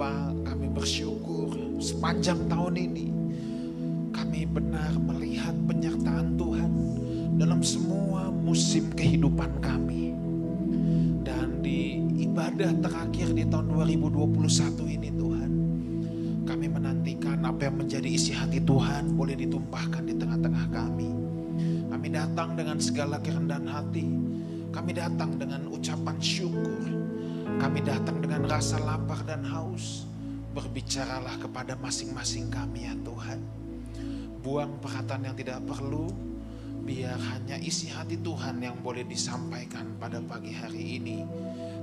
Bapa, kami bersyukur sepanjang tahun ini kami benar melihat penyertaan Tuhan dalam semua musim kehidupan kami. Dan di ibadah terakhir di tahun 2021 ini Tuhan, kami menantikan apa yang menjadi isi hati Tuhan boleh ditumpahkan di tengah-tengah kami. Kami datang dengan segala kerendahan hati. Kami datang dengan ucapan syukur. Kami datang dengan rasa lapar dan haus. Berbicaralah kepada masing-masing kami ya Tuhan. Buang perkataan yang tidak perlu, biar hanya isi hati Tuhan yang boleh disampaikan pada pagi hari ini.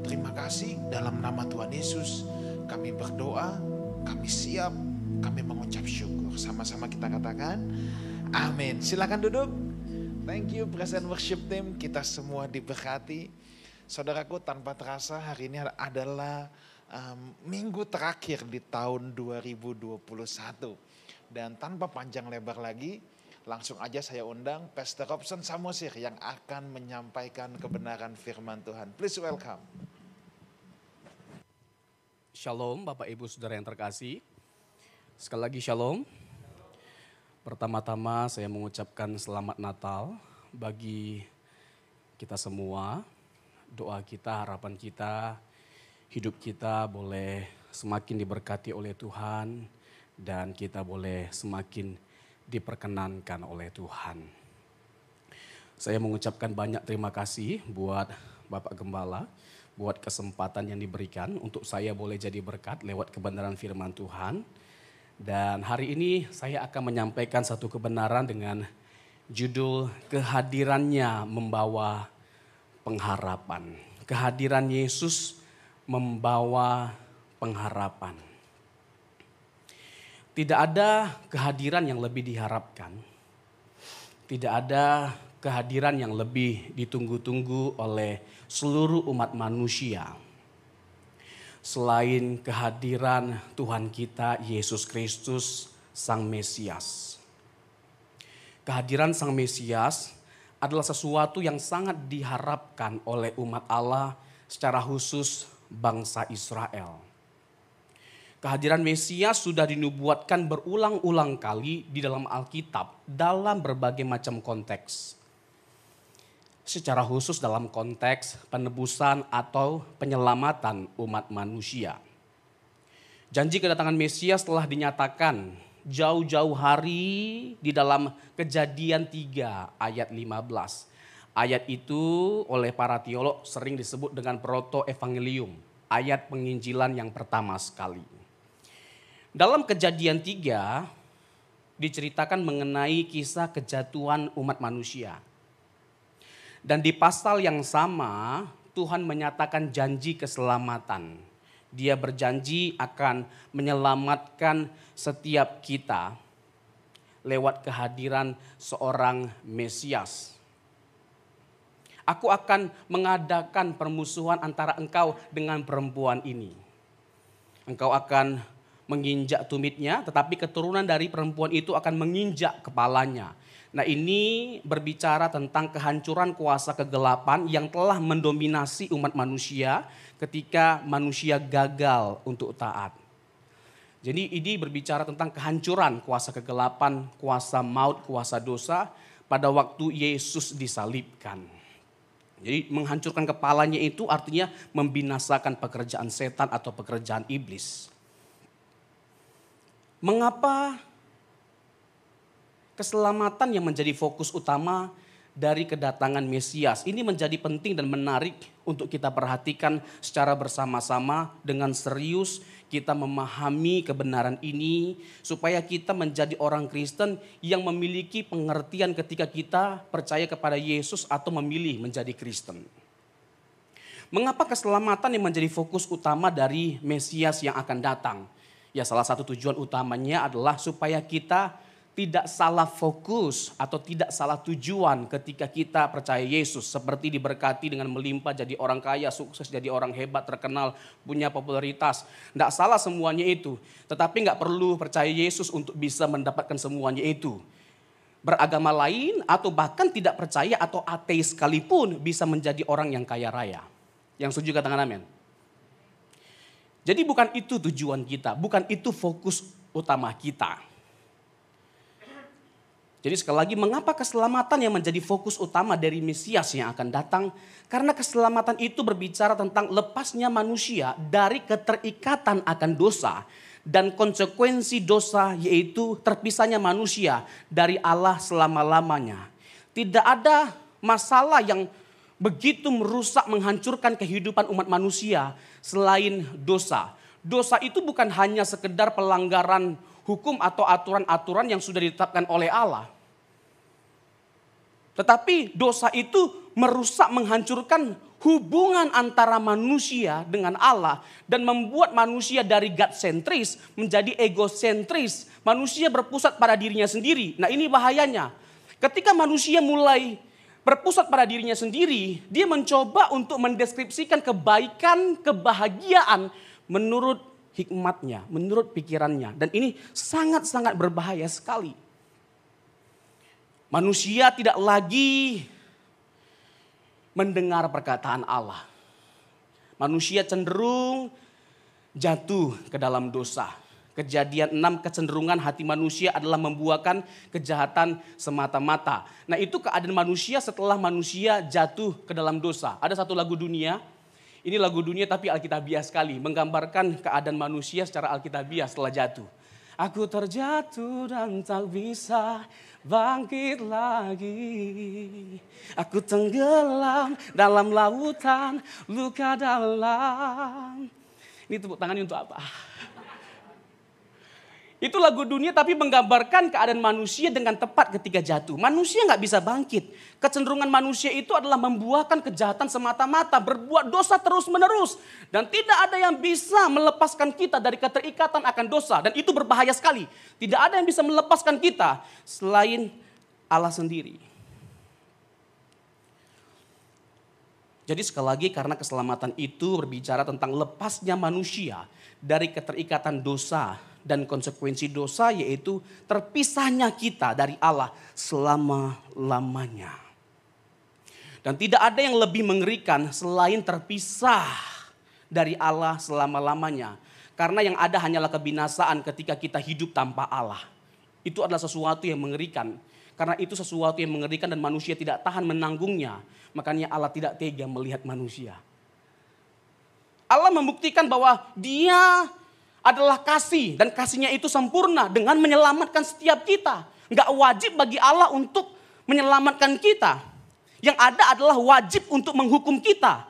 Terima kasih dalam nama Tuhan Yesus kami berdoa, kami siap, kami mengucap syukur. Sama-sama kita katakan amin. Silakan duduk. Thank you present worship team, kita semua diberkati. Saudaraku tanpa terasa hari ini adalah um, minggu terakhir di tahun 2021. Dan tanpa panjang lebar lagi, langsung aja saya undang Pastor Robson Samosir yang akan menyampaikan kebenaran firman Tuhan. Please welcome. Shalom Bapak Ibu Saudara yang terkasih. Sekali lagi shalom. Pertama-tama saya mengucapkan selamat Natal bagi kita semua. Doa kita, harapan kita, hidup kita boleh semakin diberkati oleh Tuhan dan kita boleh semakin diperkenankan oleh Tuhan. Saya mengucapkan banyak terima kasih buat Bapak Gembala, buat kesempatan yang diberikan untuk saya boleh jadi berkat lewat kebenaran firman Tuhan. Dan hari ini saya akan menyampaikan satu kebenaran dengan judul kehadirannya membawa pengharapan. Kehadiran Yesus membawa pengharapan. Tidak ada kehadiran yang lebih diharapkan. Tidak ada kehadiran yang lebih ditunggu-tunggu oleh seluruh umat manusia selain kehadiran Tuhan kita Yesus Kristus Sang Mesias. Kehadiran Sang Mesias adalah sesuatu yang sangat diharapkan oleh umat Allah secara khusus bangsa Israel. Kehadiran Mesias sudah dinubuatkan berulang-ulang kali di dalam Alkitab dalam berbagai macam konteks secara khusus dalam konteks penebusan atau penyelamatan umat manusia. Janji kedatangan Mesias telah dinyatakan jauh-jauh hari di dalam kejadian 3 ayat 15. Ayat itu oleh para teolog sering disebut dengan proto-evangelium, ayat penginjilan yang pertama sekali. Dalam kejadian 3 diceritakan mengenai kisah kejatuhan umat manusia dan di pasal yang sama Tuhan menyatakan janji keselamatan. Dia berjanji akan menyelamatkan setiap kita lewat kehadiran seorang Mesias. Aku akan mengadakan permusuhan antara engkau dengan perempuan ini. Engkau akan menginjak tumitnya, tetapi keturunan dari perempuan itu akan menginjak kepalanya Nah ini berbicara tentang kehancuran kuasa kegelapan yang telah mendominasi umat manusia ketika manusia gagal untuk taat. Jadi ini berbicara tentang kehancuran kuasa kegelapan, kuasa maut, kuasa dosa pada waktu Yesus disalibkan. Jadi menghancurkan kepalanya itu artinya membinasakan pekerjaan setan atau pekerjaan iblis. Mengapa keselamatan yang menjadi fokus utama dari kedatangan Mesias. Ini menjadi penting dan menarik untuk kita perhatikan secara bersama-sama dengan serius kita memahami kebenaran ini supaya kita menjadi orang Kristen yang memiliki pengertian ketika kita percaya kepada Yesus atau memilih menjadi Kristen. Mengapa keselamatan yang menjadi fokus utama dari Mesias yang akan datang? Ya salah satu tujuan utamanya adalah supaya kita tidak salah fokus atau tidak salah tujuan ketika kita percaya Yesus. Seperti diberkati dengan melimpah jadi orang kaya, sukses jadi orang hebat, terkenal, punya popularitas. Tidak salah semuanya itu. Tetapi nggak perlu percaya Yesus untuk bisa mendapatkan semuanya itu. Beragama lain atau bahkan tidak percaya atau ateis sekalipun bisa menjadi orang yang kaya raya. Yang setuju katakan amin. Jadi bukan itu tujuan kita, bukan itu fokus utama kita. Jadi sekali lagi mengapa keselamatan yang menjadi fokus utama dari Mesias yang akan datang? Karena keselamatan itu berbicara tentang lepasnya manusia dari keterikatan akan dosa dan konsekuensi dosa yaitu terpisahnya manusia dari Allah selama-lamanya. Tidak ada masalah yang begitu merusak menghancurkan kehidupan umat manusia selain dosa. Dosa itu bukan hanya sekedar pelanggaran hukum atau aturan-aturan yang sudah ditetapkan oleh Allah. Tetapi dosa itu merusak menghancurkan hubungan antara manusia dengan Allah dan membuat manusia dari God sentris menjadi egosentris. Manusia berpusat pada dirinya sendiri. Nah, ini bahayanya. Ketika manusia mulai berpusat pada dirinya sendiri, dia mencoba untuk mendeskripsikan kebaikan, kebahagiaan menurut hikmatnya, menurut pikirannya. Dan ini sangat-sangat berbahaya sekali. Manusia tidak lagi mendengar perkataan Allah. Manusia cenderung jatuh ke dalam dosa Kejadian 6 kecenderungan hati manusia adalah membuahkan kejahatan semata-mata. Nah itu keadaan manusia setelah manusia jatuh ke dalam dosa. Ada satu lagu dunia, ini lagu dunia tapi alkitabiah sekali. Menggambarkan keadaan manusia secara alkitabiah setelah jatuh. Aku terjatuh dan tak bisa bangkit lagi. Aku tenggelam dalam lautan luka dalam. Ini tepuk tangannya untuk apa? Itu lagu dunia tapi menggambarkan keadaan manusia dengan tepat ketika jatuh. Manusia nggak bisa bangkit. Kecenderungan manusia itu adalah membuahkan kejahatan semata-mata, berbuat dosa terus-menerus. Dan tidak ada yang bisa melepaskan kita dari keterikatan akan dosa. Dan itu berbahaya sekali. Tidak ada yang bisa melepaskan kita selain Allah sendiri. Jadi sekali lagi karena keselamatan itu berbicara tentang lepasnya manusia dari keterikatan dosa dan konsekuensi dosa yaitu terpisahnya kita dari Allah selama-lamanya. Dan tidak ada yang lebih mengerikan selain terpisah dari Allah selama-lamanya. Karena yang ada hanyalah kebinasaan ketika kita hidup tanpa Allah. Itu adalah sesuatu yang mengerikan. Karena itu sesuatu yang mengerikan dan manusia tidak tahan menanggungnya. Makanya Allah tidak tega melihat manusia. Allah membuktikan bahwa dia adalah kasih dan kasihnya itu sempurna dengan menyelamatkan setiap kita. Enggak wajib bagi Allah untuk menyelamatkan kita. Yang ada adalah wajib untuk menghukum kita.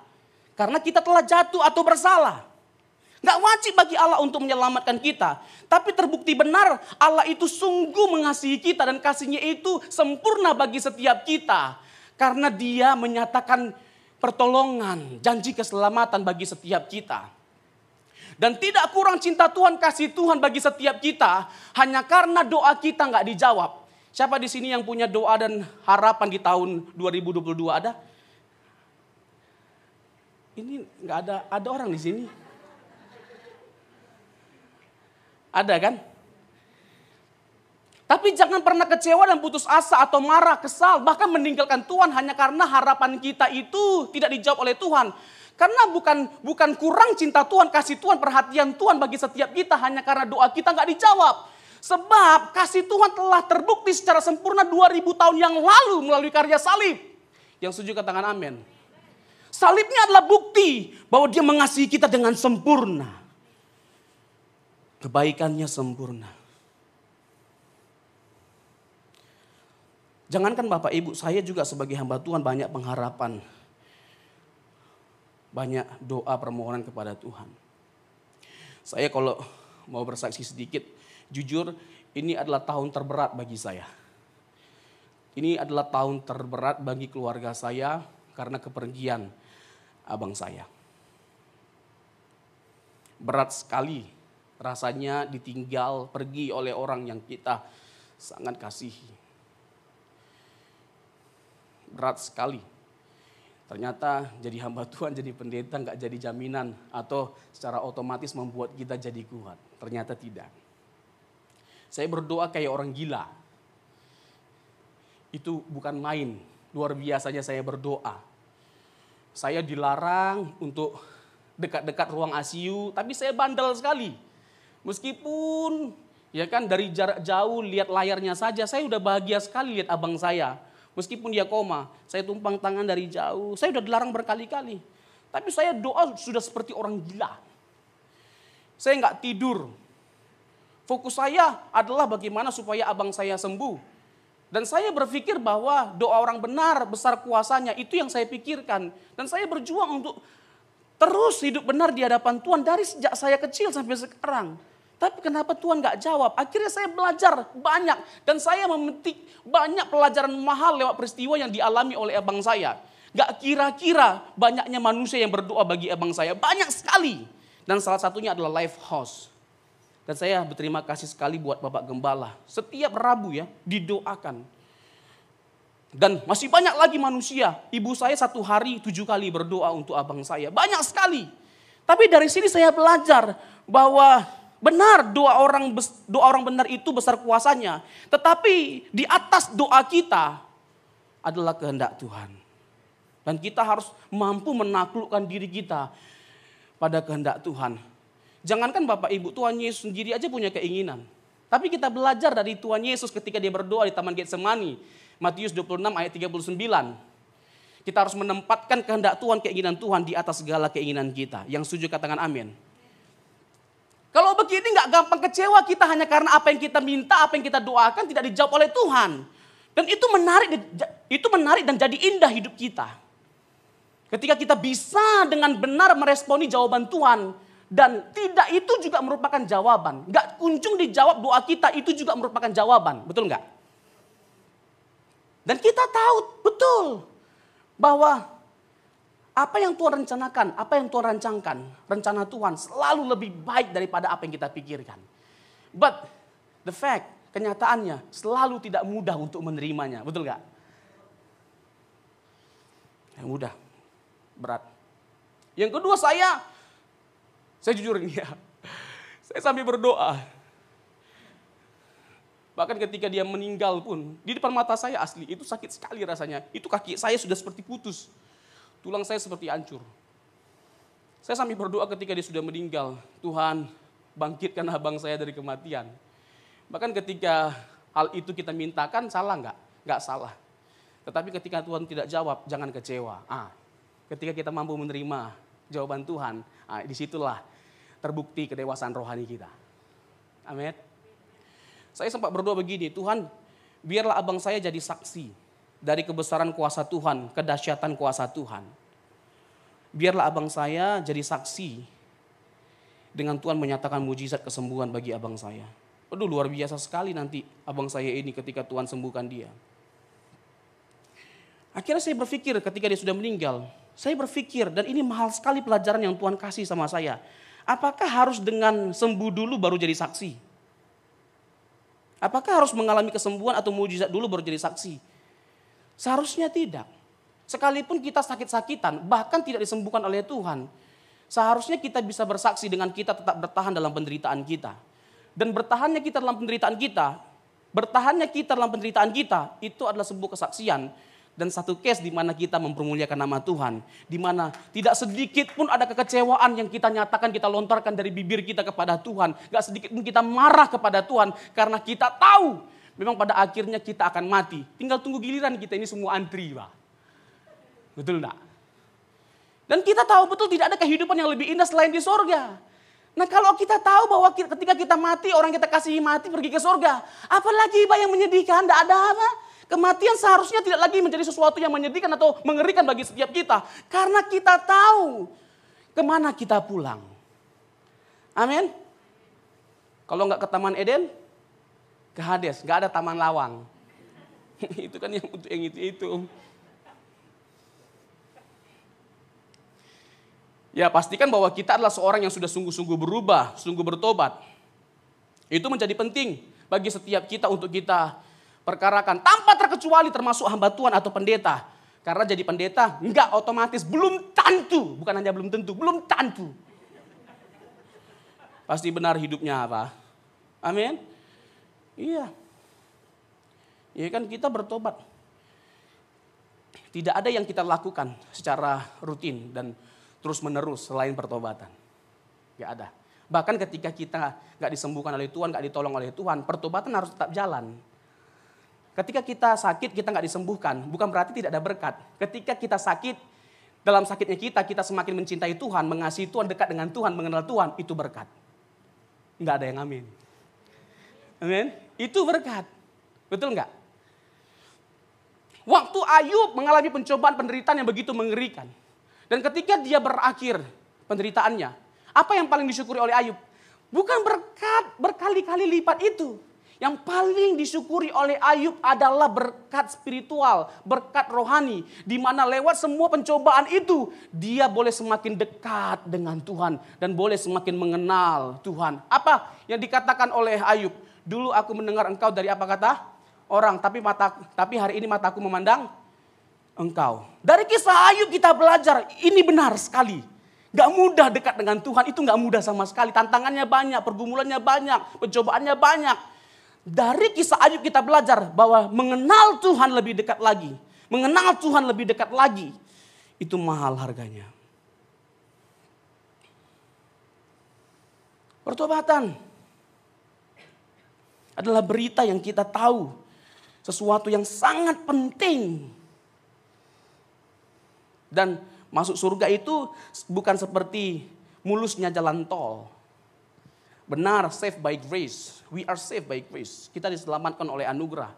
Karena kita telah jatuh atau bersalah. Enggak wajib bagi Allah untuk menyelamatkan kita. Tapi terbukti benar Allah itu sungguh mengasihi kita dan kasihnya itu sempurna bagi setiap kita. Karena dia menyatakan pertolongan, janji keselamatan bagi setiap kita. Dan tidak kurang cinta Tuhan, kasih Tuhan bagi setiap kita. Hanya karena doa kita nggak dijawab. Siapa di sini yang punya doa dan harapan di tahun 2022 ada? Ini nggak ada, ada orang di sini. Ada kan? Tapi jangan pernah kecewa dan putus asa atau marah, kesal, bahkan meninggalkan Tuhan hanya karena harapan kita itu tidak dijawab oleh Tuhan. Karena bukan bukan kurang cinta Tuhan, kasih Tuhan, perhatian Tuhan bagi setiap kita hanya karena doa kita nggak dijawab. Sebab kasih Tuhan telah terbukti secara sempurna 2000 tahun yang lalu melalui karya salib. Yang setuju katakan amin. Salibnya adalah bukti bahwa dia mengasihi kita dengan sempurna. Kebaikannya sempurna. Jangankan Bapak Ibu, saya juga sebagai hamba Tuhan banyak pengharapan banyak doa permohonan kepada Tuhan. Saya kalau mau bersaksi sedikit, jujur ini adalah tahun terberat bagi saya. Ini adalah tahun terberat bagi keluarga saya karena kepergian abang saya. Berat sekali rasanya ditinggal pergi oleh orang yang kita sangat kasihi. Berat sekali Ternyata jadi hamba Tuhan, jadi pendeta nggak jadi jaminan atau secara otomatis membuat kita jadi kuat. Ternyata tidak. Saya berdoa kayak orang gila. Itu bukan main. Luar biasanya saya berdoa. Saya dilarang untuk dekat-dekat ruang ICU, tapi saya bandel sekali. Meskipun ya kan dari jarak jauh lihat layarnya saja, saya udah bahagia sekali lihat abang saya. Meskipun dia koma, saya tumpang tangan dari jauh, saya udah dilarang berkali-kali. Tapi saya doa sudah seperti orang gila. Saya nggak tidur. Fokus saya adalah bagaimana supaya abang saya sembuh. Dan saya berpikir bahwa doa orang benar besar kuasanya itu yang saya pikirkan. Dan saya berjuang untuk terus hidup benar di hadapan Tuhan dari sejak saya kecil sampai sekarang. Tapi kenapa Tuhan gak jawab? Akhirnya saya belajar banyak. Dan saya memetik banyak pelajaran mahal lewat peristiwa yang dialami oleh abang saya. Gak kira-kira banyaknya manusia yang berdoa bagi abang saya. Banyak sekali. Dan salah satunya adalah Life House. Dan saya berterima kasih sekali buat Bapak Gembala. Setiap Rabu ya didoakan. Dan masih banyak lagi manusia. Ibu saya satu hari tujuh kali berdoa untuk abang saya. Banyak sekali. Tapi dari sini saya belajar bahwa benar doa orang doa orang benar itu besar kuasanya. Tetapi di atas doa kita adalah kehendak Tuhan. Dan kita harus mampu menaklukkan diri kita pada kehendak Tuhan. Jangankan Bapak Ibu, Tuhan Yesus sendiri aja punya keinginan. Tapi kita belajar dari Tuhan Yesus ketika dia berdoa di Taman Getsemani. Matius 26 ayat 39. Kita harus menempatkan kehendak Tuhan, keinginan Tuhan di atas segala keinginan kita. Yang setuju katakan amin. Kalau begini nggak gampang kecewa kita hanya karena apa yang kita minta, apa yang kita doakan tidak dijawab oleh Tuhan. Dan itu menarik, itu menarik dan jadi indah hidup kita. Ketika kita bisa dengan benar meresponi jawaban Tuhan, dan tidak itu juga merupakan jawaban. Gak kunjung dijawab doa kita itu juga merupakan jawaban. Betul nggak? Dan kita tahu betul bahwa apa yang Tuhan rencanakan, apa yang Tuhan rancangkan, rencana Tuhan selalu lebih baik daripada apa yang kita pikirkan. But the fact, kenyataannya selalu tidak mudah untuk menerimanya. Betul nggak? Yang mudah, berat. Yang kedua saya saya jujur ini ya. Saya sambil berdoa. Bahkan ketika dia meninggal pun, di depan mata saya asli, itu sakit sekali rasanya. Itu kaki saya sudah seperti putus. Tulang saya seperti hancur. Saya sambil berdoa ketika dia sudah meninggal. Tuhan, bangkitkan abang saya dari kematian. Bahkan ketika hal itu kita mintakan, salah nggak? Nggak salah. Tetapi ketika Tuhan tidak jawab, jangan kecewa. Ah, ketika kita mampu menerima jawaban Tuhan, nah, di situlah terbukti kedewasaan rohani kita. Amin. Saya sempat berdoa begini, Tuhan biarlah abang saya jadi saksi dari kebesaran kuasa Tuhan, kedahsyatan kuasa Tuhan. Biarlah abang saya jadi saksi dengan Tuhan menyatakan mujizat kesembuhan bagi abang saya. Aduh luar biasa sekali nanti abang saya ini ketika Tuhan sembuhkan dia. Akhirnya saya berpikir ketika dia sudah meninggal, saya berpikir dan ini mahal sekali pelajaran yang Tuhan kasih sama saya. Apakah harus dengan sembuh dulu baru jadi saksi? Apakah harus mengalami kesembuhan atau mujizat dulu baru jadi saksi? Seharusnya tidak. Sekalipun kita sakit-sakitan, bahkan tidak disembuhkan oleh Tuhan, seharusnya kita bisa bersaksi dengan kita tetap bertahan dalam penderitaan kita. Dan bertahannya kita dalam penderitaan kita, bertahannya kita dalam penderitaan kita, itu adalah sebuah kesaksian dan satu case di mana kita mempermuliakan nama Tuhan, di mana tidak sedikit pun ada kekecewaan yang kita nyatakan, kita lontarkan dari bibir kita kepada Tuhan, gak sedikit pun kita marah kepada Tuhan karena kita tahu memang pada akhirnya kita akan mati. Tinggal tunggu giliran kita ini semua antri, Pak. Betul enggak? Dan kita tahu betul tidak ada kehidupan yang lebih indah selain di sorga. Nah kalau kita tahu bahwa ketika kita mati, orang kita kasih mati pergi ke sorga. Apalagi Pak yang menyedihkan, tidak ada apa. Kematian seharusnya tidak lagi menjadi sesuatu yang menyedihkan atau mengerikan bagi setiap kita. Karena kita tahu ke mana kita pulang. Amin. Kalau nggak ke Taman Eden, ke Hades, nggak ada Taman Lawang. itu kan yang untuk yang itu itu. Ya pastikan bahwa kita adalah seorang yang sudah sungguh-sungguh berubah, sungguh bertobat. Itu menjadi penting bagi setiap kita untuk kita perkarakan tanpa terkecuali termasuk hamba Tuhan atau pendeta. Karena jadi pendeta enggak otomatis, belum tentu, bukan hanya belum tentu, belum tentu. Pasti benar hidupnya apa? Amin. Iya. Ya kan kita bertobat. Tidak ada yang kita lakukan secara rutin dan terus menerus selain pertobatan. Gak ada. Bahkan ketika kita gak disembuhkan oleh Tuhan, gak ditolong oleh Tuhan, pertobatan harus tetap jalan. Ketika kita sakit, kita nggak disembuhkan, bukan berarti tidak ada berkat. Ketika kita sakit, dalam sakitnya kita, kita semakin mencintai Tuhan, mengasihi Tuhan, dekat dengan Tuhan, mengenal Tuhan, itu berkat. Nggak ada yang amin. Amin. Itu berkat. Betul nggak? Waktu Ayub mengalami pencobaan penderitaan yang begitu mengerikan. Dan ketika dia berakhir penderitaannya, apa yang paling disyukuri oleh Ayub? Bukan berkat berkali-kali lipat itu. Yang paling disyukuri oleh Ayub adalah berkat spiritual, berkat rohani. Di mana lewat semua pencobaan itu, dia boleh semakin dekat dengan Tuhan. Dan boleh semakin mengenal Tuhan. Apa yang dikatakan oleh Ayub? Dulu aku mendengar engkau dari apa kata? Orang, tapi mata, tapi hari ini mataku memandang engkau. Dari kisah Ayub kita belajar, ini benar sekali. Gak mudah dekat dengan Tuhan, itu gak mudah sama sekali. Tantangannya banyak, pergumulannya banyak, pencobaannya banyak. Dari kisah Ayub kita belajar bahwa mengenal Tuhan lebih dekat lagi. Mengenal Tuhan lebih dekat lagi. Itu mahal harganya. Pertobatan adalah berita yang kita tahu. Sesuatu yang sangat penting. Dan masuk surga itu bukan seperti mulusnya jalan tol. Benar, saved by grace. We are saved by grace. Kita diselamatkan oleh anugerah.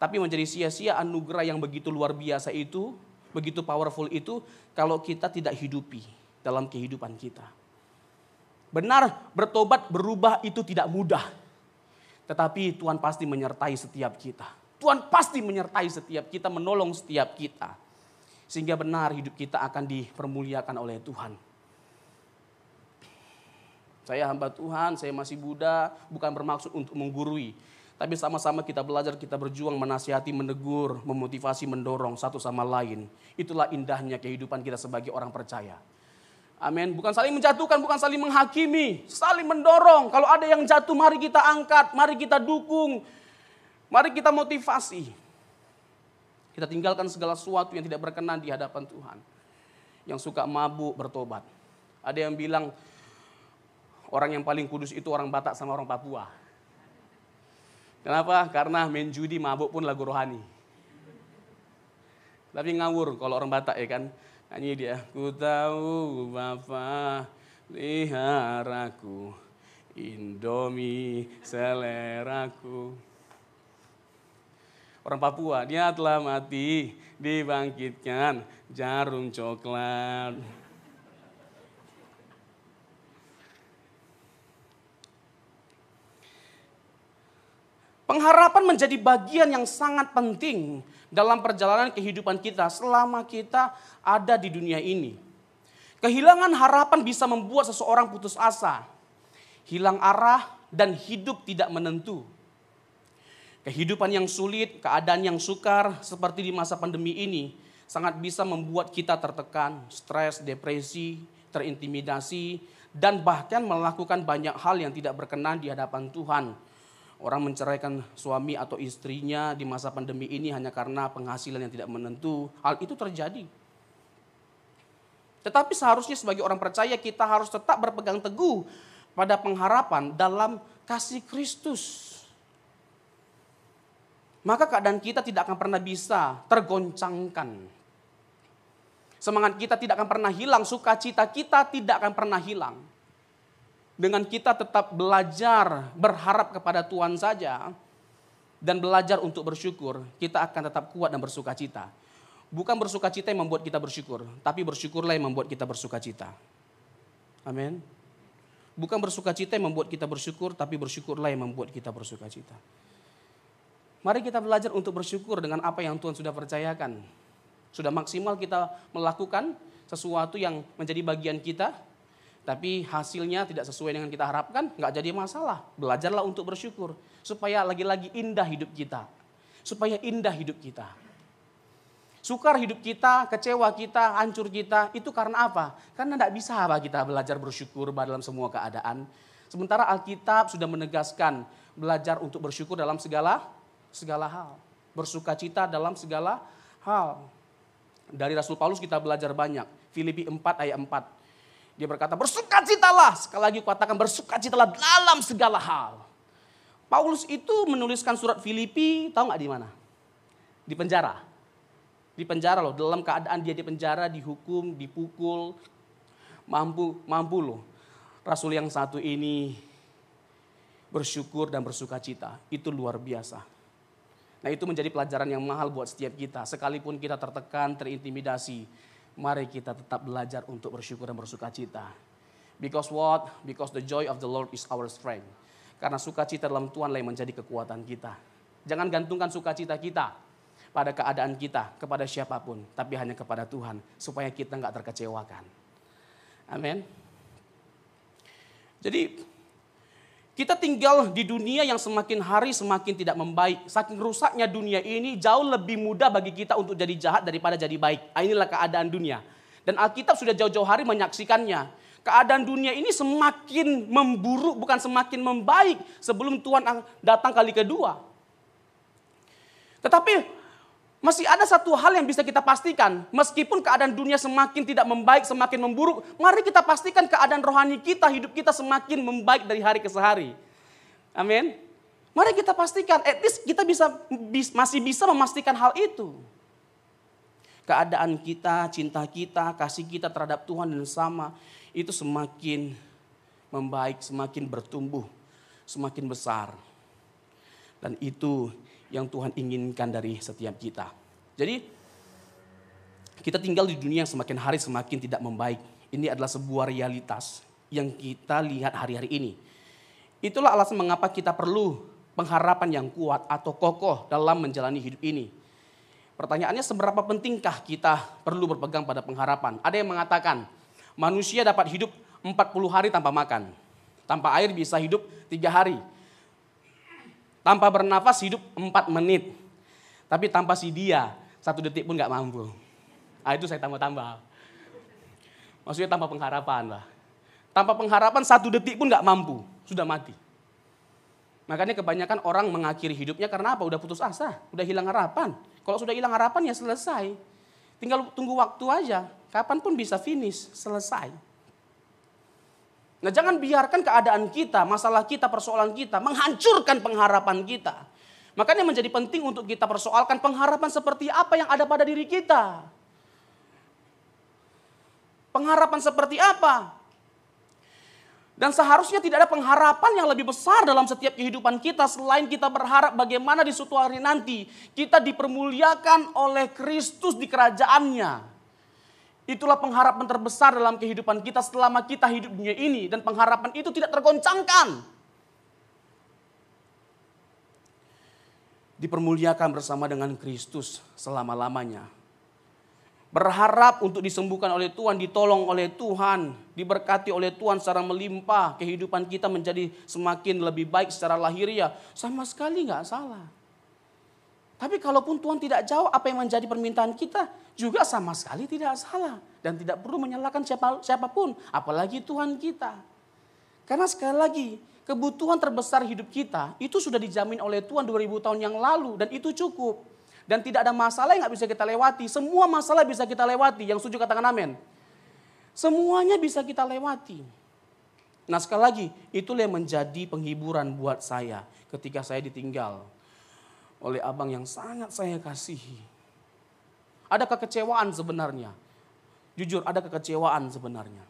Tapi menjadi sia-sia anugerah yang begitu luar biasa itu, begitu powerful itu, kalau kita tidak hidupi dalam kehidupan kita. Benar, bertobat, berubah itu tidak mudah. Tetapi Tuhan pasti menyertai setiap kita. Tuhan pasti menyertai setiap kita, menolong setiap kita. Sehingga benar hidup kita akan dipermuliakan oleh Tuhan. Saya hamba Tuhan, saya masih Buddha, bukan bermaksud untuk menggurui. Tapi sama-sama kita belajar, kita berjuang, menasihati, menegur, memotivasi, mendorong satu sama lain. Itulah indahnya kehidupan kita sebagai orang percaya. Amin. Bukan saling menjatuhkan, bukan saling menghakimi. Saling mendorong. Kalau ada yang jatuh, mari kita angkat, mari kita dukung. Mari kita motivasi. Kita tinggalkan segala sesuatu yang tidak berkenan di hadapan Tuhan. Yang suka mabuk, bertobat. Ada yang bilang, orang yang paling kudus itu orang Batak sama orang Papua. Kenapa? Karena main judi mabuk pun lagu rohani. Tapi ngawur kalau orang Batak ya kan. Nyanyi dia, ku tahu Bapa liharaku, Indomie seleraku. Orang Papua, dia telah mati, dibangkitkan jarum coklat. Pengharapan menjadi bagian yang sangat penting dalam perjalanan kehidupan kita selama kita ada di dunia ini. Kehilangan harapan bisa membuat seseorang putus asa, hilang arah, dan hidup tidak menentu. Kehidupan yang sulit, keadaan yang sukar, seperti di masa pandemi ini, sangat bisa membuat kita tertekan, stres, depresi, terintimidasi, dan bahkan melakukan banyak hal yang tidak berkenan di hadapan Tuhan Orang menceraikan suami atau istrinya di masa pandemi ini hanya karena penghasilan yang tidak menentu. Hal itu terjadi. Tetapi seharusnya sebagai orang percaya kita harus tetap berpegang teguh pada pengharapan dalam kasih Kristus. Maka keadaan kita tidak akan pernah bisa tergoncangkan. Semangat kita tidak akan pernah hilang, sukacita kita tidak akan pernah hilang dengan kita tetap belajar berharap kepada Tuhan saja dan belajar untuk bersyukur, kita akan tetap kuat dan bersuka cita. Bukan bersuka cita yang membuat kita bersyukur, tapi bersyukurlah yang membuat kita bersuka cita. Amin. Bukan bersuka cita yang membuat kita bersyukur, tapi bersyukurlah yang membuat kita bersuka cita. Mari kita belajar untuk bersyukur dengan apa yang Tuhan sudah percayakan. Sudah maksimal kita melakukan sesuatu yang menjadi bagian kita, tapi hasilnya tidak sesuai dengan kita harapkan, nggak jadi masalah. Belajarlah untuk bersyukur. Supaya lagi-lagi indah hidup kita. Supaya indah hidup kita. Sukar hidup kita, kecewa kita, hancur kita, itu karena apa? Karena tidak bisa apa kita belajar bersyukur dalam semua keadaan. Sementara Alkitab sudah menegaskan belajar untuk bersyukur dalam segala segala hal. Bersuka cita dalam segala hal. Dari Rasul Paulus kita belajar banyak. Filipi 4 ayat 4 Dia berkata, bersukacitalah. Sekali lagi katakan bersukacitalah dalam segala hal. Paulus itu menuliskan surat Filipi, tahu nggak di mana? Di penjara. Di penjara loh, dalam keadaan dia di penjara, dihukum, dipukul, mampu mampu loh. Rasul yang satu ini bersyukur dan bersuka cita. Itu luar biasa. Nah itu menjadi pelajaran yang mahal buat setiap kita. Sekalipun kita tertekan, terintimidasi, mari kita tetap belajar untuk bersyukur dan bersuka cita. Because what? Because the joy of the Lord is our strength. Karena sukacita dalam Tuhan yang menjadi kekuatan kita. Jangan gantungkan sukacita kita pada keadaan kita, kepada siapa pun. Tapi hanya kepada Tuhan. Supaya kita nggak terkecewakan. Amin. Jadi kita tinggal di dunia yang semakin hari semakin tidak membaik. Saking rusaknya dunia ini jauh lebih mudah bagi kita untuk jadi jahat daripada jadi baik. Ah, inilah keadaan dunia. Dan Alkitab sudah jauh-jauh hari menyaksikannya keadaan dunia ini semakin memburuk bukan semakin membaik sebelum Tuhan datang kali kedua. Tetapi masih ada satu hal yang bisa kita pastikan, meskipun keadaan dunia semakin tidak membaik, semakin memburuk, mari kita pastikan keadaan rohani kita, hidup kita semakin membaik dari hari ke hari. Amin. Mari kita pastikan, at least kita bisa masih bisa memastikan hal itu. Keadaan kita, cinta kita, kasih kita terhadap Tuhan dan sama itu semakin membaik, semakin bertumbuh, semakin besar. Dan itu yang Tuhan inginkan dari setiap kita. Jadi kita tinggal di dunia yang semakin hari semakin tidak membaik. Ini adalah sebuah realitas yang kita lihat hari-hari ini. Itulah alasan mengapa kita perlu pengharapan yang kuat atau kokoh dalam menjalani hidup ini. Pertanyaannya seberapa pentingkah kita perlu berpegang pada pengharapan? Ada yang mengatakan, Manusia dapat hidup 40 hari tanpa makan. Tanpa air bisa hidup 3 hari. Tanpa bernafas hidup 4 menit. Tapi tanpa si dia, satu detik pun gak mampu. Ah itu saya tambah-tambah. Maksudnya tanpa pengharapan lah. Tanpa pengharapan satu detik pun gak mampu. Sudah mati. Makanya kebanyakan orang mengakhiri hidupnya karena apa? Udah putus asa, udah hilang harapan. Kalau sudah hilang harapan ya selesai. Tinggal tunggu waktu aja. Kapan pun bisa finish, selesai. Nah jangan biarkan keadaan kita, masalah kita, persoalan kita menghancurkan pengharapan kita. Makanya menjadi penting untuk kita persoalkan pengharapan seperti apa yang ada pada diri kita. Pengharapan seperti apa? Dan seharusnya tidak ada pengharapan yang lebih besar dalam setiap kehidupan kita selain kita berharap bagaimana di suatu hari nanti kita dipermuliakan oleh Kristus di kerajaannya. Itulah pengharapan terbesar dalam kehidupan kita selama kita hidup dunia ini dan pengharapan itu tidak tergoncangkan. Dipermuliakan bersama dengan Kristus selama-lamanya berharap untuk disembuhkan oleh Tuhan, ditolong oleh Tuhan, diberkati oleh Tuhan secara melimpah, kehidupan kita menjadi semakin lebih baik secara lahiriah, sama sekali nggak salah. Tapi kalaupun Tuhan tidak jawab apa yang menjadi permintaan kita, juga sama sekali tidak salah. Dan tidak perlu menyalahkan siapa, siapa pun, apalagi Tuhan kita. Karena sekali lagi, kebutuhan terbesar hidup kita itu sudah dijamin oleh Tuhan 2000 tahun yang lalu dan itu cukup. Dan tidak ada masalah yang nggak bisa kita lewati. Semua masalah bisa kita lewati. Yang setuju katakan amin. Semuanya bisa kita lewati. Nah sekali lagi, itulah yang menjadi penghiburan buat saya ketika saya ditinggal oleh abang yang sangat saya kasihi. Ada kekecewaan sebenarnya. Jujur ada kekecewaan sebenarnya.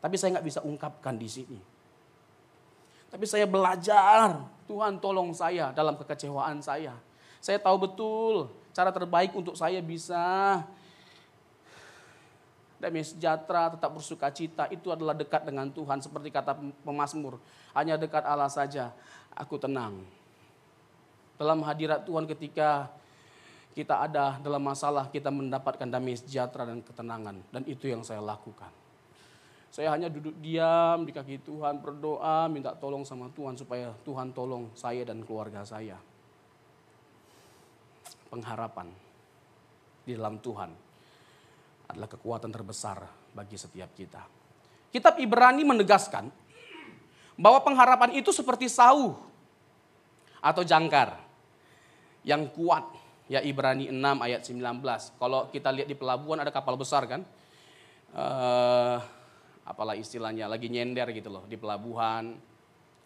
Tapi saya nggak bisa ungkapkan di sini. Tapi saya belajar, Tuhan tolong saya dalam kekecewaan saya. Saya tahu betul cara terbaik untuk saya bisa damai sejahtera, tetap bersuka cita, itu adalah dekat dengan Tuhan. Seperti kata pemazmur, hanya dekat Allah saja, aku tenang. Dalam hadirat Tuhan ketika kita ada dalam masalah, kita mendapatkan damai sejahtera dan ketenangan. Dan itu yang saya lakukan. Saya hanya duduk diam di kaki Tuhan, berdoa, minta tolong sama Tuhan supaya Tuhan tolong saya dan keluarga saya pengharapan di dalam Tuhan adalah kekuatan terbesar bagi setiap kita. Kitab Ibrani menegaskan bahwa pengharapan itu seperti sauh atau jangkar yang kuat. Ya Ibrani 6 ayat 19. Kalau kita lihat di pelabuhan ada kapal besar kan. Uh, apalah istilahnya lagi nyender gitu loh di pelabuhan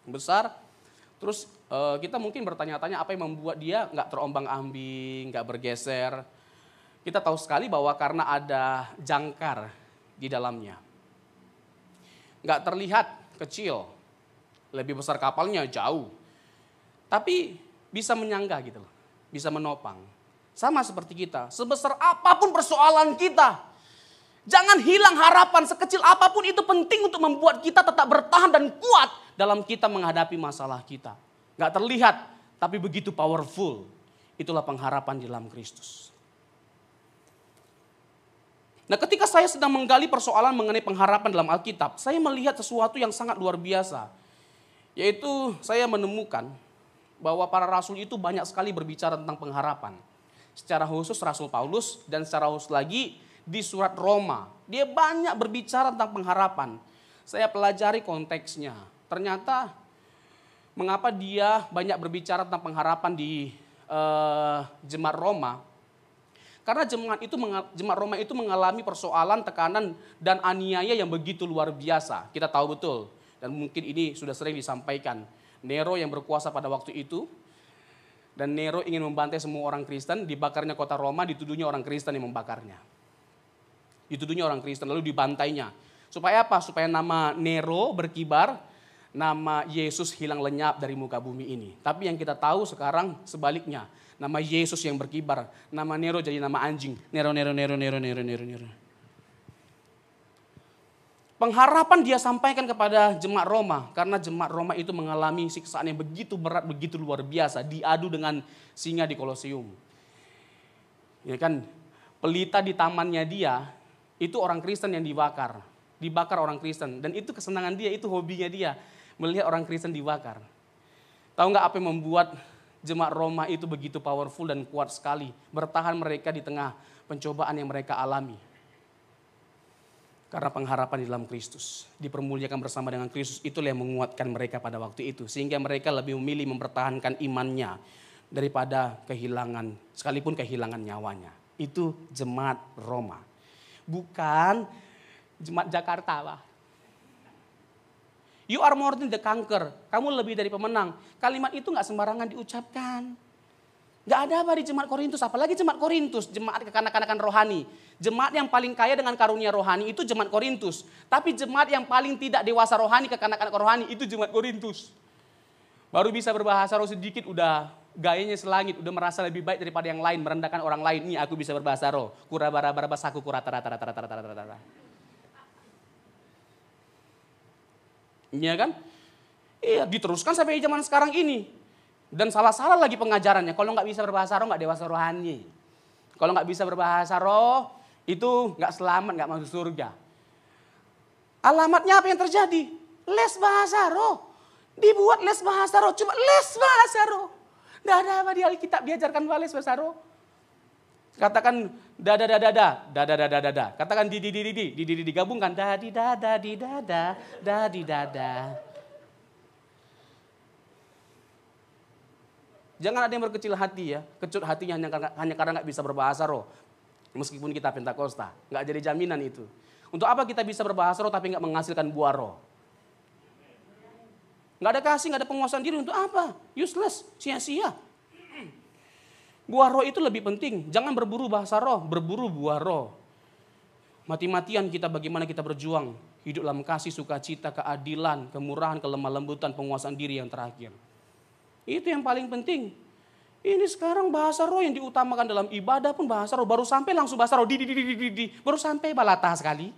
besar. Terus uh, kita mungkin bertanya-tanya apa yang membuat dia nggak terombang ambing, nggak bergeser. Kita tahu sekali bahwa karena ada jangkar di dalamnya. Nggak terlihat kecil, lebih besar kapalnya jauh. Tapi bisa menyangga gitu loh, bisa menopang. Sama seperti kita, sebesar apa pun persoalan kita, Jangan hilang harapan sekecil apa pun itu penting untuk membuat kita tetap bertahan dan kuat dalam kita menghadapi masalah kita. Gak terlihat, tapi begitu powerful. Itulah pengharapan di dalam Kristus. Nah ketika saya sedang menggali persoalan mengenai pengharapan dalam Alkitab, saya melihat sesuatu yang sangat luar biasa. Yaitu saya menemukan bahwa para rasul itu banyak sekali berbicara tentang pengharapan. Secara khusus Rasul Paulus dan secara khusus lagi di surat Roma. Dia banyak berbicara tentang pengharapan. Saya pelajari konteksnya. Ternyata mengapa dia banyak berbicara tentang pengharapan di uh, jemaat Roma? Karena jemaat itu jemaat Roma itu mengalami persoalan, tekanan dan aniaya yang begitu luar biasa. Kita tahu betul dan mungkin ini sudah sering disampaikan. Nero yang berkuasa pada waktu itu dan Nero ingin membantai semua orang Kristen, dibakarnya kota Roma, dituduhnya orang Kristen yang membakarnya. Dituduhnya orang Kristen, lalu dibantainya. Supaya apa? Supaya nama Nero berkibar, nama Yesus hilang lenyap dari muka bumi ini. Tapi yang kita tahu sekarang sebaliknya. Nama Yesus yang berkibar, nama Nero jadi nama anjing. Nero, Nero, Nero, Nero, Nero, Nero, Nero. Pengharapan dia sampaikan kepada jemaat Roma karena jemaat Roma itu mengalami siksaan yang begitu berat, begitu luar biasa, diadu dengan singa di Kolosium. Ya kan, pelita di tamannya dia itu orang Kristen yang dibakar. Dibakar orang Kristen. Dan itu kesenangan dia, itu hobinya dia. Melihat orang Kristen dibakar. Tahu nggak apa yang membuat jemaat Roma itu begitu powerful dan kuat sekali. Bertahan mereka di tengah pencobaan yang mereka alami. Karena pengharapan di dalam Kristus. Dipermuliakan bersama dengan Kristus. Itulah yang menguatkan mereka pada waktu itu. Sehingga mereka lebih memilih mempertahankan imannya. Daripada kehilangan, sekalipun kehilangan nyawanya. Itu jemaat Roma bukan jemaat Jakarta, Pak. You are more than the conquer. Kamu lebih dari pemenang. Kalimat itu nggak sembarangan diucapkan. Gak ada apa di jemaat Korintus, apalagi jemaat Korintus, jemaat kekanak-kanakan rohani. Jemaat yang paling kaya dengan karunia rohani itu jemaat Korintus. Tapi jemaat yang paling tidak dewasa rohani, kekanak-kanak rohani itu jemaat Korintus. Baru bisa berbahasa roh sedikit udah gayanya selangit, udah merasa lebih baik daripada yang lain, merendahkan orang lain. Ini aku bisa berbahasa roh. Kura bara bara saku kurata rata rata rata rata rata rata. Iya kan? Iya, diteruskan sampai zaman sekarang ini. Dan salah-salah lagi pengajarannya. Kalau nggak bisa berbahasa roh, nggak dewasa rohani. Kalau nggak bisa berbahasa roh, itu nggak selamat, nggak masuk surga. Alamatnya apa yang terjadi? Les bahasa roh. Dibuat les bahasa roh, cuma les bahasa roh. Tidak ada apa di Alkitab diajarkan les bahasa roh. Katakan dada dada dada dada dada dada. Katakan di di di di di di di digabungkan dadi dada di dada dadi dada. Jangan ada yang berkecil hati ya, kecut hatinya hanya karena, hanya karena nggak bisa berbahasa roh. Meskipun kita Pentakosta, nggak jadi jaminan itu. Untuk apa kita bisa berbahasa roh tapi nggak menghasilkan buah roh? Nggak ada kasih, nggak ada penguasaan diri untuk apa? Useless, sia-sia. Buah roh itu lebih penting. Jangan berburu bahasa roh, berburu buah roh. Mati-matian kita bagaimana kita berjuang. Hidup dalam kasih, sukacita, keadilan, kemurahan, kelemah lembutan, penguasaan diri yang terakhir. Itu yang paling penting. Ini sekarang bahasa roh yang diutamakan dalam ibadah pun bahasa roh. Baru sampai langsung bahasa roh. Di, di, di, di, di. Baru sampai balata sekali.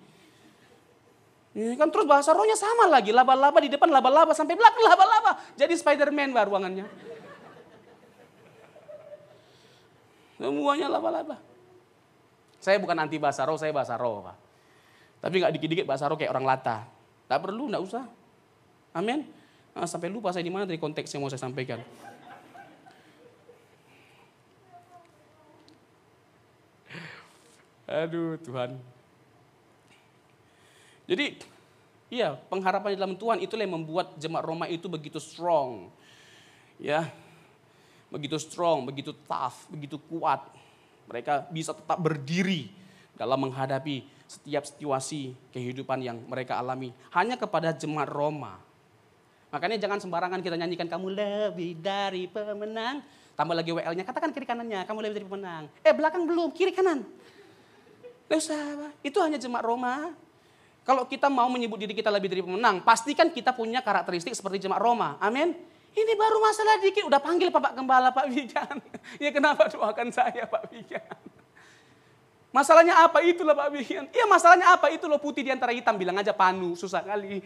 Ya kan terus bahasa rohnya sama lagi, laba-laba di depan laba-laba sampai belakang laba-laba. Jadi Spider-Man bah ruangannya. Semuanya laba-laba. Saya bukan anti bahasa roh, saya bahasa roh, Pak. Tapi nggak dikit-dikit bahasa roh kayak orang lata. Tak perlu, nggak usah. Amin. Nah, sampai lupa saya di mana dari konteks yang mau saya sampaikan. Aduh Tuhan. Jadi iya pengharapan dalam Tuhan itulah yang membuat jemaat Roma itu begitu strong. Ya, begitu strong, begitu tough, begitu kuat. Mereka bisa tetap berdiri dalam menghadapi setiap situasi kehidupan yang mereka alami. Hanya kepada jemaat Roma. Makanya jangan sembarangan kita nyanyikan kamu lebih dari pemenang. Tambah lagi WL-nya, katakan kiri kanannya, kamu lebih dari pemenang. Eh belakang belum, kiri kanan. Tidak usah, itu hanya jemaat Roma. Kalau kita mau menyebut diri kita lebih dari pemenang, pastikan kita punya karakteristik seperti jemaat Roma. Amin. Ini baru masalah dikit, udah panggil Bapak Gembala Pak Wigan. ya kenapa doakan saya Pak Wigan? Masalahnya apa itulah Pak Bian? Iya masalahnya apa itu loh putih di antara hitam. Bilang aja panu, susah kali.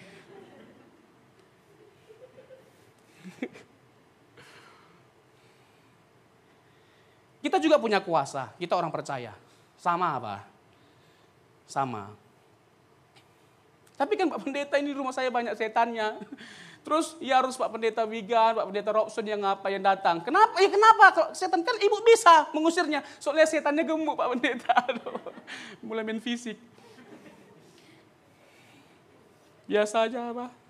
Kita juga punya kuasa, kita orang percaya. Sama apa? Sama. Tapi kan Pak Pendeta ini rumah saya banyak setannya. Terus ya harus Pak Pendeta Wigan, Pak Pendeta Robson yang apa yang datang. Kenapa? Ya kenapa? Kalau setan kan ibu bisa mengusirnya. Soalnya setannya gemuk Pak Pendeta. Mulai main fisik. Biasa aja Pak.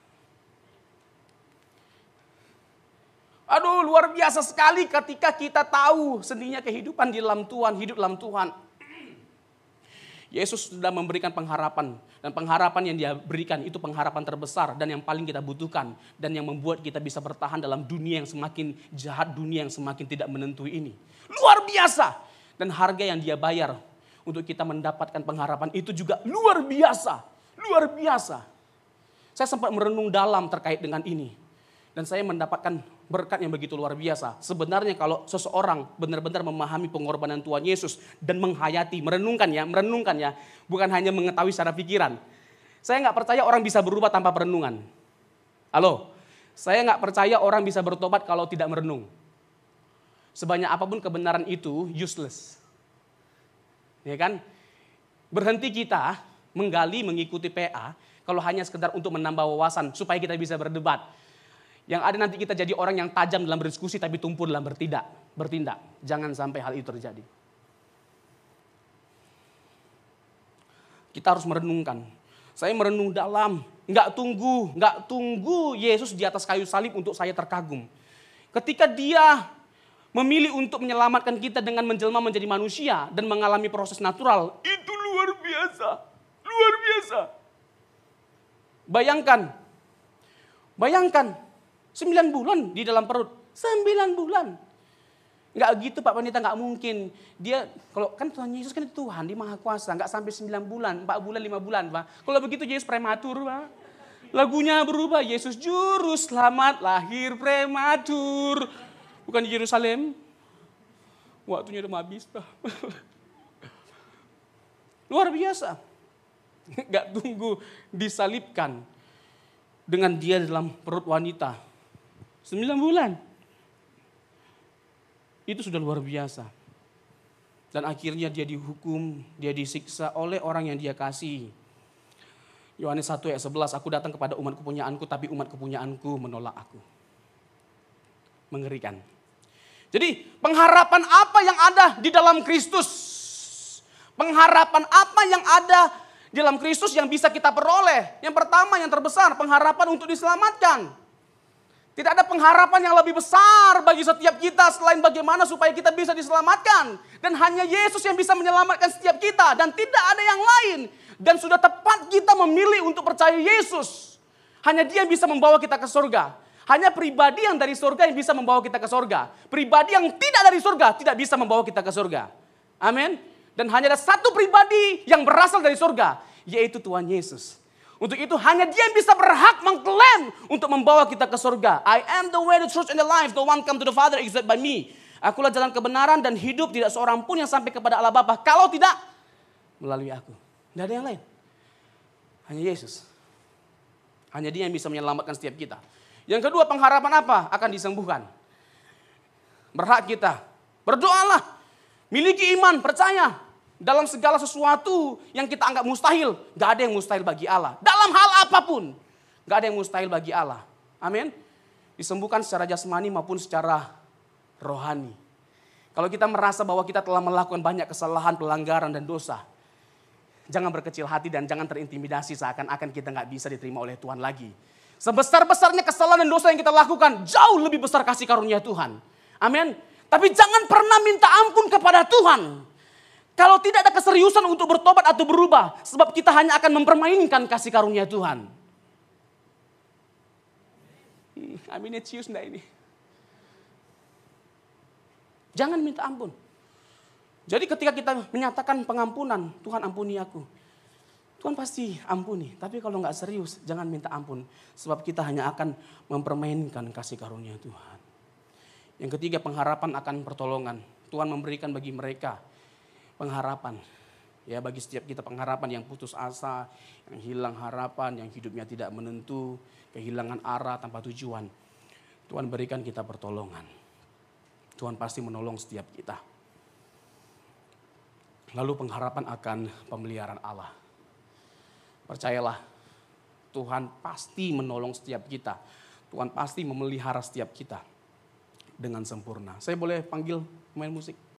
Aduh luar biasa sekali ketika kita tahu seninya kehidupan di dalam Tuhan, hidup dalam Tuhan. Yesus sudah memberikan pengharapan dan pengharapan yang dia berikan itu pengharapan terbesar dan yang paling kita butuhkan dan yang membuat kita bisa bertahan dalam dunia yang semakin jahat, dunia yang semakin tidak menentu ini. Luar biasa. Dan harga yang dia bayar untuk kita mendapatkan pengharapan itu juga luar biasa. Luar biasa. Saya sempat merenung dalam terkait dengan ini. Dan saya mendapatkan berkat yang begitu luar biasa. Sebenarnya kalau seseorang benar-benar memahami pengorbanan Tuhan Yesus dan menghayati, merenungkan ya, merenungkan ya, bukan hanya mengetahui secara pikiran. Saya nggak percaya orang bisa berubah tanpa perenungan. Halo, saya nggak percaya orang bisa bertobat kalau tidak merenung. Sebanyak apa pun kebenaran itu useless. Ya kan? Berhenti kita menggali, mengikuti PA kalau hanya sekedar untuk menambah wawasan supaya kita bisa berdebat yang ada nanti kita jadi orang yang tajam dalam berdiskusi tapi tumpul dalam bertindak. bertindak. Jangan sampai hal itu terjadi. Kita harus merenungkan. Saya merenung dalam, nggak tunggu, nggak tunggu Yesus di atas kayu salib untuk saya terkagum. Ketika dia memilih untuk menyelamatkan kita dengan menjelma menjadi manusia dan mengalami proses natural, itu luar biasa. Luar biasa. Bayangkan, bayangkan Sembilan bulan di dalam perut. Sembilan bulan. Enggak gitu Pak Pendeta, enggak mungkin. Dia, kalau kan Tuhan Yesus kan Tuhan, dia maha kuasa. Enggak sampai sembilan bulan, empat bulan, lima bulan Pak. Kalau begitu Yesus prematur Pak. Lagunya berubah, Yesus juru selamat lahir prematur. Bukan di Yerusalem. Waktunya udah habis Pak. Luar biasa. Enggak tunggu disalibkan dengan dia dalam perut wanita. Sembilan bulan. Itu sudah luar biasa. Dan akhirnya dia dihukum, dia disiksa oleh orang yang dia kasih. Yohanes 1 ayat 11, aku datang kepada umat kepunyaanku, tapi umat kepunyaanku menolak aku. Mengerikan. Jadi pengharapan apa yang ada di dalam Kristus? Pengharapan apa yang ada di dalam Kristus yang bisa kita peroleh? Yang pertama yang terbesar, pengharapan untuk diselamatkan. Tidak ada pengharapan yang lebih besar bagi setiap kita selain bagaimana supaya kita bisa diselamatkan. Dan hanya Yesus yang bisa menyelamatkan setiap kita dan tidak ada yang lain. Dan sudah tepat kita memilih untuk percaya Yesus. Hanya dia yang bisa membawa kita ke surga. Hanya pribadi yang dari surga yang bisa membawa kita ke surga. Pribadi yang tidak dari surga tidak bisa membawa kita ke surga. Amin. Dan hanya ada satu pribadi yang berasal dari surga, yaitu Tuhan Yesus. Untuk itu hanya dia yang bisa berhak mengklaim untuk membawa kita ke surga. I am the way, the truth, and the life. No one come to the Father except by me. Akulah jalan kebenaran dan hidup. Tidak seorang pun yang sampai kepada Allah Bapa. Kalau tidak, melalui aku. Tidak ada yang lain. Hanya Yesus. Hanya dia yang bisa menyelamatkan setiap kita. Yang kedua pengharapan apa? Akan disembuhkan. Berhak kita. Berdoalah. Miliki iman, percaya. Dalam segala sesuatu yang kita anggap mustahil, gak ada yang mustahil bagi Allah. Dalam hal apa pun, gak ada yang mustahil bagi Allah. Amin. Disembuhkan secara jasmani maupun secara rohani. Kalau kita merasa bahwa kita telah melakukan banyak kesalahan, pelanggaran, dan dosa, jangan berkecil hati dan jangan terintimidasi seakan-akan kita nggak bisa diterima oleh Tuhan lagi. Sebesar-besarnya kesalahan dan dosa yang kita lakukan, jauh lebih besar kasih karunia Tuhan. Amin. Tapi jangan pernah minta ampun kepada Tuhan. Kalau tidak ada keseriusan untuk bertobat atau berubah, sebab kita hanya akan mempermainkan kasih karunia Tuhan. Hmm, Aminnya cius ini? Jangan minta ampun. Jadi ketika kita menyatakan pengampunan, Tuhan ampuni aku. Tuhan pasti ampuni. Tapi kalau nggak serius, jangan minta ampun. Sebab kita hanya akan mempermainkan kasih karunia Tuhan. Yang ketiga pengharapan akan pertolongan. Tuhan memberikan bagi mereka pengharapan. Ya bagi setiap kita pengharapan yang putus asa, yang hilang harapan, yang hidupnya tidak menentu, kehilangan arah tanpa tujuan. Tuhan berikan kita pertolongan. Tuhan pasti menolong setiap kita. Lalu pengharapan akan pemeliharaan Allah. Percayalah, Tuhan pasti menolong setiap kita. Tuhan pasti memelihara setiap kita dengan sempurna. Saya boleh panggil pemain musik?